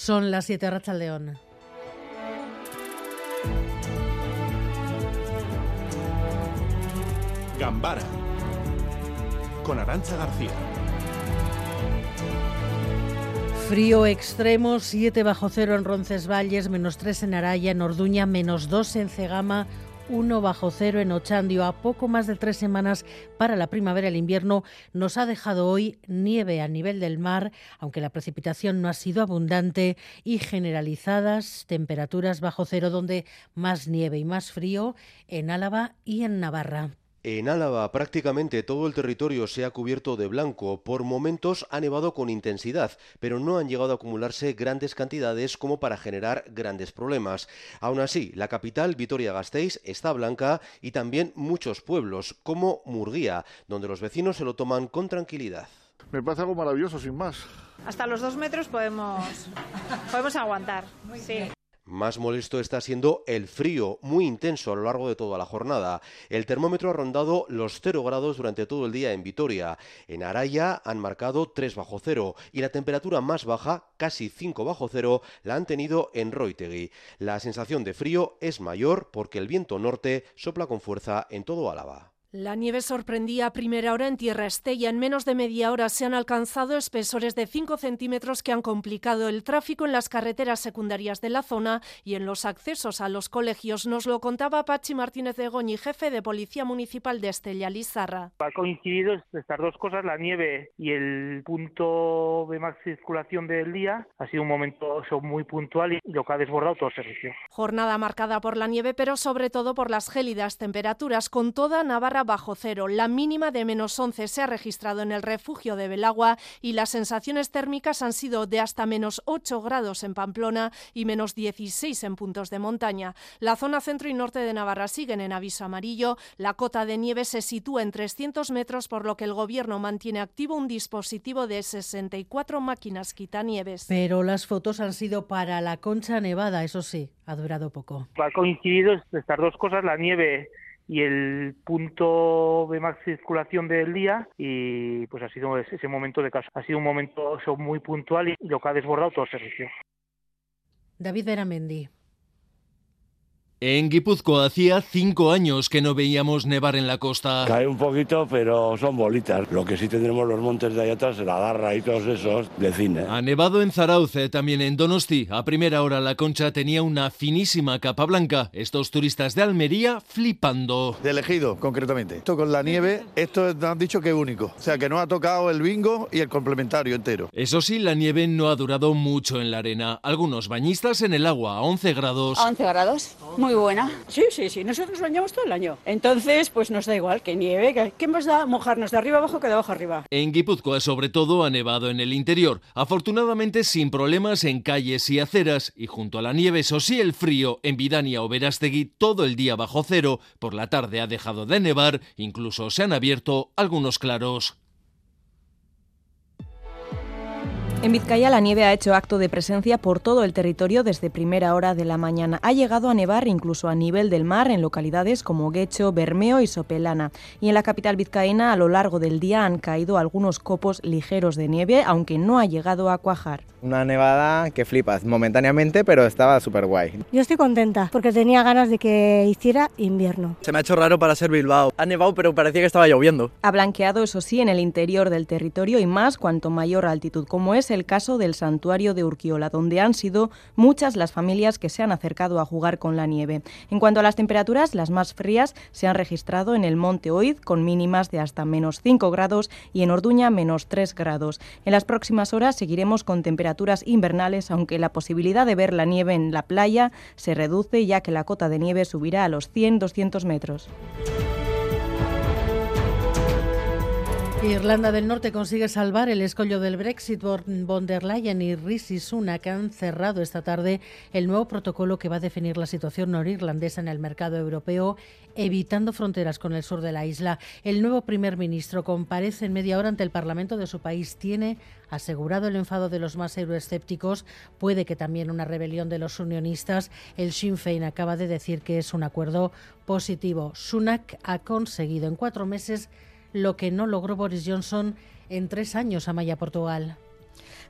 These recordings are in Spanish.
Son las 7 Racha León. Gambara con Arancha García. Frío extremo, 7 bajo cero en Roncesvalles, menos 3 en Araya, en Orduña, menos 2 en Cegama, 1 bajo cero en Ochandio. A poco más de tres semanas para la primavera, el invierno nos ha dejado hoy nieve a nivel del mar, aunque la precipitación no ha sido abundante y generalizadas temperaturas bajo cero, donde más nieve y más frío en Álava y en Navarra. En Álava prácticamente todo el territorio se ha cubierto de blanco. Por momentos ha nevado con intensidad, pero no han llegado a acumularse grandes cantidades como para generar grandes problemas. Aún así, la capital, Vitoria-Gasteiz, está blanca y también muchos pueblos, como Murguía, donde los vecinos se lo toman con tranquilidad. Me parece algo maravilloso, sin más. Hasta los dos metros podemos, podemos aguantar. Sí. Más molesto está siendo el frío, muy intenso a lo largo de toda la jornada. El termómetro ha rondado los 0 grados durante todo el día en Vitoria. En Araya han marcado 3 bajo cero y la temperatura más baja, casi 5 bajo cero, la han tenido en Roitegui. La sensación de frío es mayor porque el viento norte sopla con fuerza en todo Álava. La nieve sorprendía a primera hora en Tierra Estella. En menos de media hora se han alcanzado espesores de 5 centímetros que han complicado el tráfico en las carreteras secundarias de la zona y en los accesos a los colegios. Nos lo contaba Pachi Martínez de Goñi, jefe de Policía Municipal de Estella Lizarra. Ha coincidido estas dos cosas, la nieve y el punto de más circulación del día. Ha sido un momento muy puntual y lo que ha desbordado todo el servicio. Jornada marcada por la nieve, pero sobre todo por las gélidas temperaturas, con toda Navarra bajo cero. La mínima de menos 11 se ha registrado en el refugio de Belagua y las sensaciones térmicas han sido de hasta menos 8 grados en Pamplona y menos 16 en puntos de montaña. La zona centro y norte de Navarra siguen en aviso amarillo. La cota de nieve se sitúa en 300 metros, por lo que el gobierno mantiene activo un dispositivo de 64 máquinas quitanieves. Pero las fotos han sido para la concha nevada, eso sí, ha durado poco. Ha coincidido estas dos cosas, la nieve y el punto de más circulación del día y pues ha sido ese momento de caso. Ha sido un momento muy puntual y lo que ha desbordado todo el servicio. David Beramendi. En Guipúzcoa hacía cinco años que no veíamos nevar en la costa. Cae un poquito, pero son bolitas. Lo que sí tendremos los montes de allá atrás, la Darra y todos esos, de cine. Ha nevado en Zarauce, también en Donosti. A primera hora la concha tenía una finísima capa blanca. Estos turistas de Almería flipando. De elegido, concretamente. Esto con la nieve, esto han dicho que es único. O sea, que no ha tocado el bingo y el complementario entero. Eso sí, la nieve no ha durado mucho en la arena. Algunos bañistas en el agua a 11 grados. A 11 grados muy buena. Sí, sí, sí, nosotros bañamos todo el año. Entonces, pues nos da igual que nieve, ¿qué más da mojarnos de arriba abajo que de abajo arriba? En Guipúzcoa, sobre todo, ha nevado en el interior. Afortunadamente, sin problemas en calles y aceras. Y junto a la nieve, eso sí, el frío. En Vidania o Verástegui, todo el día bajo cero. Por la tarde ha dejado de nevar. Incluso se han abierto algunos claros. En Vizcaya la nieve ha hecho acto de presencia por todo el territorio desde primera hora de la mañana. Ha llegado a nevar incluso a nivel del mar en localidades como Guecho, Bermeo y Sopelana. Y en la capital vizcaína a lo largo del día han caído algunos copos ligeros de nieve, aunque no ha llegado a cuajar. Una nevada que flipas momentáneamente, pero estaba súper guay. Yo estoy contenta porque tenía ganas de que hiciera invierno. Se me ha hecho raro para ser Bilbao. Ha nevado, pero parecía que estaba lloviendo. Ha blanqueado, eso sí, en el interior del territorio y más cuanto mayor altitud, como es el caso del santuario de Urquiola, donde han sido muchas las familias que se han acercado a jugar con la nieve. En cuanto a las temperaturas, las más frías se han registrado en el Monte Oid, con mínimas de hasta menos 5 grados, y en Orduña menos 3 grados. En las próximas horas seguiremos con temperaturas invernales, aunque la posibilidad de ver la nieve en la playa se reduce ya que la cota de nieve subirá a los 100-200 metros. Irlanda del Norte consigue salvar el escollo del Brexit. Von der Leyen y Rishi Sunak han cerrado esta tarde el nuevo protocolo que va a definir la situación norirlandesa en el mercado europeo, evitando fronteras con el sur de la isla. El nuevo primer ministro comparece en media hora ante el Parlamento de su país. Tiene asegurado el enfado de los más euroescépticos. Puede que también una rebelión de los unionistas. El Sinn Féin acaba de decir que es un acuerdo positivo. Sunak ha conseguido en cuatro meses lo que no logró Boris Johnson en tres años a Maya Portugal.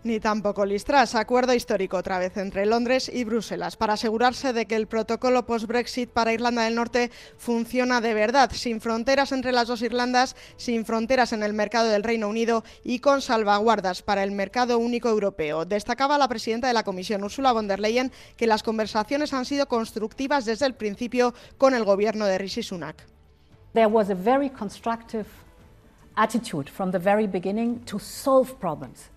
ni tampoco Listras. Acuerdo histórico otra vez entre Londres y Bruselas para asegurarse de que el protocolo post-Brexit para Irlanda del Norte funciona de verdad, sin fronteras entre las dos Irlandas, sin fronteras en el mercado del Reino Unido y con salvaguardas para el mercado único europeo. Destacaba la presidenta de la Comisión, Ursula von der Leyen, que las conversaciones han sido constructivas desde el principio con el gobierno de Rishi Sunak. There was a very constructive attitude from the very beginning to solve problems.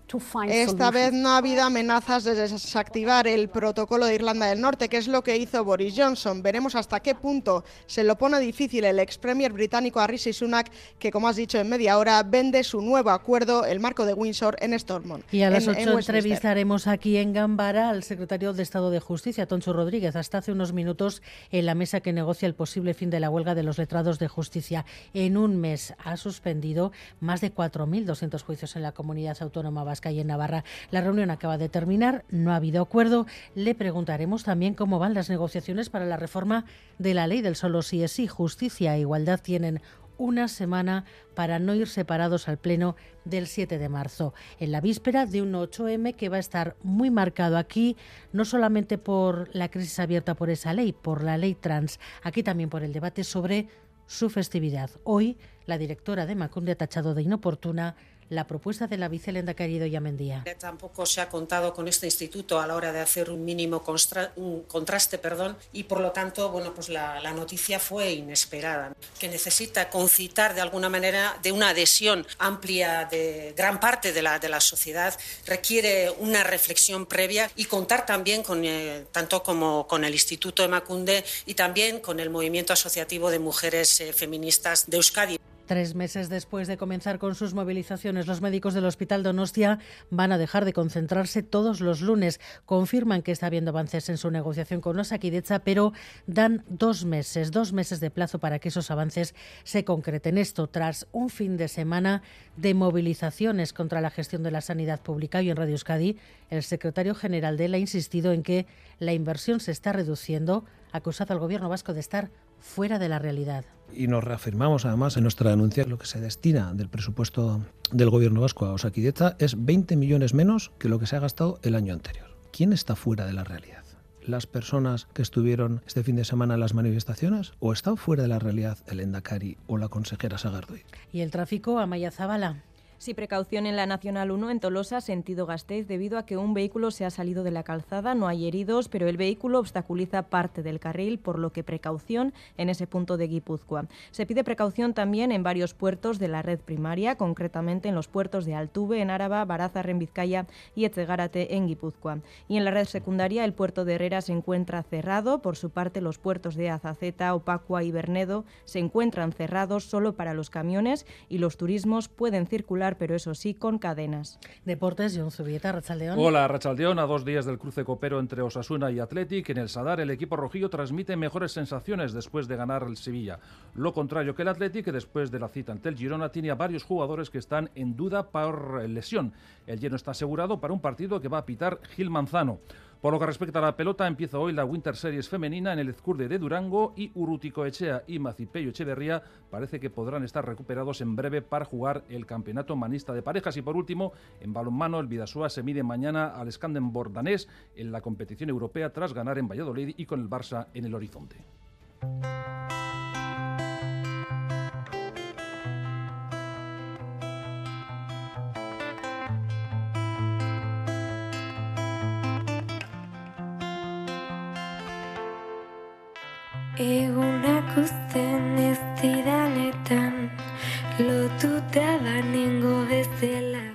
Esta vez no ha habido amenazas de desactivar el protocolo de Irlanda del Norte, que es lo que hizo Boris Johnson. Veremos hasta qué punto se lo pone difícil el ex premier británico Rishi Sunak, que como has dicho en media hora, vende su nuevo acuerdo, el marco de Windsor, en Stormont. Y a las 8 entrevistaremos aquí en Gambara al secretario de Estado de Justicia, Toncho Rodríguez, hasta hace unos minutos en la mesa que negocia el posible fin de la huelga de los letrados de justicia. En un mes ha suspendido más de 4.200 juicios en la comunidad autónoma vasca en Navarra. La reunión acaba de terminar, no ha habido acuerdo. Le preguntaremos también cómo van las negociaciones para la reforma de la ley del solo si es sí. Justicia e igualdad tienen una semana para no ir separados al Pleno del 7 de marzo, en la víspera de un 8M que va a estar muy marcado aquí, no solamente por la crisis abierta por esa ley, por la ley trans, aquí también por el debate sobre su festividad. Hoy, la directora de Macunde ha tachado de inoportuna la propuesta de la vicelenda Querido Yamendía. Tampoco se ha contado con este instituto a la hora de hacer un mínimo contraste perdón, y por lo tanto bueno, pues la, la, noticia fue inesperada, que necesita concitar de alguna manera de una adhesión amplia de gran parte de la, de la sociedad, requiere una reflexión previa y contar también con, eh, tanto como con el Instituto de Macunde y también con el Movimiento Asociativo de Mujeres eh, Feministas de Euskadi. Tres meses después de comenzar con sus movilizaciones, los médicos del Hospital Donostia van a dejar de concentrarse todos los lunes. Confirman que está habiendo avances en su negociación con Osakidecha, pero dan dos meses, dos meses de plazo para que esos avances se concreten. Esto tras un fin de semana de movilizaciones contra la gestión de la sanidad pública y en Radio Euskadi, el secretario general de él ha insistido en que la inversión se está reduciendo, acusado al gobierno vasco de estar fuera de la realidad. Y nos reafirmamos además en nuestra denuncia lo que se destina del presupuesto del gobierno vasco a Osakidecha es 20 millones menos que lo que se ha gastado el año anterior. ¿Quién está fuera de la realidad? ¿Las personas que estuvieron este fin de semana en las manifestaciones o están fuera de la realidad el Endacari o la consejera Sagardoy? ¿Y el tráfico a Mayazabala? Sí, precaución en la Nacional 1 en Tolosa, sentido Gasteiz, debido a que un vehículo se ha salido de la calzada. No hay heridos, pero el vehículo obstaculiza parte del carril, por lo que precaución en ese punto de Guipúzcoa. Se pide precaución también en varios puertos de la red primaria, concretamente en los puertos de Altuve, en Áraba, Barazar, en Vizcaya y Etzegarate, en Guipúzcoa. Y en la red secundaria, el puerto de Herrera se encuentra cerrado. Por su parte, los puertos de Azaceta, Opacua y Bernedo se encuentran cerrados solo para los camiones y los turismos pueden circular pero eso sí, con cadenas. Deportes, John Zubieta, Rachaldeón. Hola, Rachaldeón. A dos días del cruce copero entre Osasuna y Athletic, en el Sadar el equipo rojillo transmite mejores sensaciones después de ganar el Sevilla. Lo contrario que el Athletic, que después de la cita ante el Girona tiene a varios jugadores que están en duda por lesión. El lleno está asegurado para un partido que va a pitar Gil Manzano. Por lo que respecta a la pelota, empieza hoy la Winter Series femenina en el Ezcurde de Durango y Urrutico Echea y Macipeyo Echeverría parece que podrán estar recuperados en breve para jugar el campeonato manista de parejas. Y por último, en balonmano, el Vidasúa se mide mañana al Scandenborg danés en la competición europea tras ganar en Valladolid y con el Barça en el horizonte.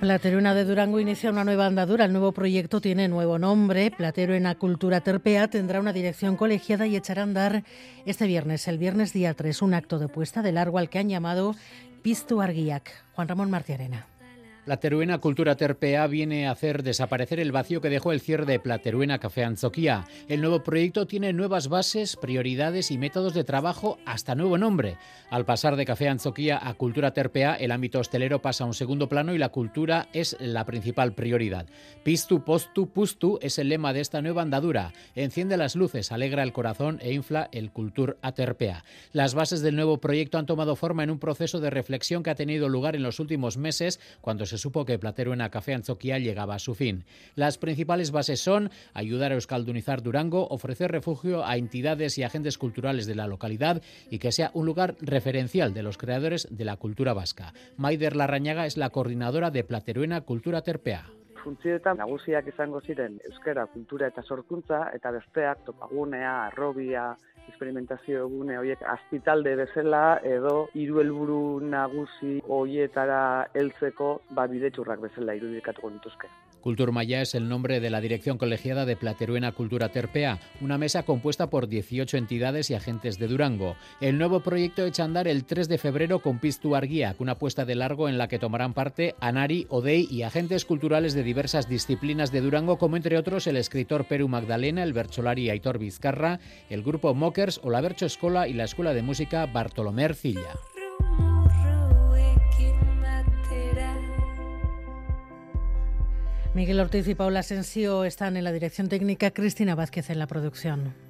Plateruena de Durango inicia una nueva andadura. El nuevo proyecto tiene nuevo nombre. Plateruena Cultura Terpea tendrá una dirección colegiada y echará a andar este viernes, el viernes día 3, un acto de puesta de largo al que han llamado Pistu Arguiac. Juan Ramón Martiarena. Plateruena Cultura Terpea viene a hacer desaparecer el vacío que dejó el cierre de Plateruena Café Anzoquía. El nuevo proyecto tiene nuevas bases, prioridades y métodos de trabajo hasta nuevo nombre. Al pasar de Café Anzoquía a Cultura Terpea, el ámbito hostelero pasa a un segundo plano y la cultura es la principal prioridad. Pistu, postu, pustu es el lema de esta nueva andadura. Enciende las luces, alegra el corazón e infla el Cultur Terpea. Las bases del nuevo proyecto han tomado forma en un proceso de reflexión que ha tenido lugar en los últimos meses cuando se supo que Plateruena Café Anzoquia llegaba a su fin. Las principales bases son ayudar a euskaldunizar Durango, ofrecer refugio a entidades y agentes culturales de la localidad y que sea un lugar referencial de los creadores de la cultura vasca. Maider Larrañaga es la coordinadora de Plateruena Cultura Terpea. Funtzioetan nagusiak izango ziren euskara kultura eta sorkuntza eta besteak topagunea, arrobia, experimentazio egune horiek azpitalde bezala edo hiru helburu nagusi hoietara heltzeko ba bidetxurrak bezala irudikatuko nituzke. Culturmaya es el nombre de la dirección colegiada de Plateruena Cultura Terpea, una mesa compuesta por 18 entidades y agentes de Durango. El nuevo proyecto echa andar el 3 de febrero con Pistu Arguiak, una puesta de largo en la que tomarán parte Anari, Odei y agentes culturales de diversas disciplinas de Durango, como entre otros el escritor Peru Magdalena, el Bercholari Aitor Vizcarra, el grupo Mockers o la Bercho Escola y la Escuela de Música Bartolomé Ercilla. Miguel Ortiz y Paula Asensio están en la dirección técnica, Cristina Vázquez en la producción.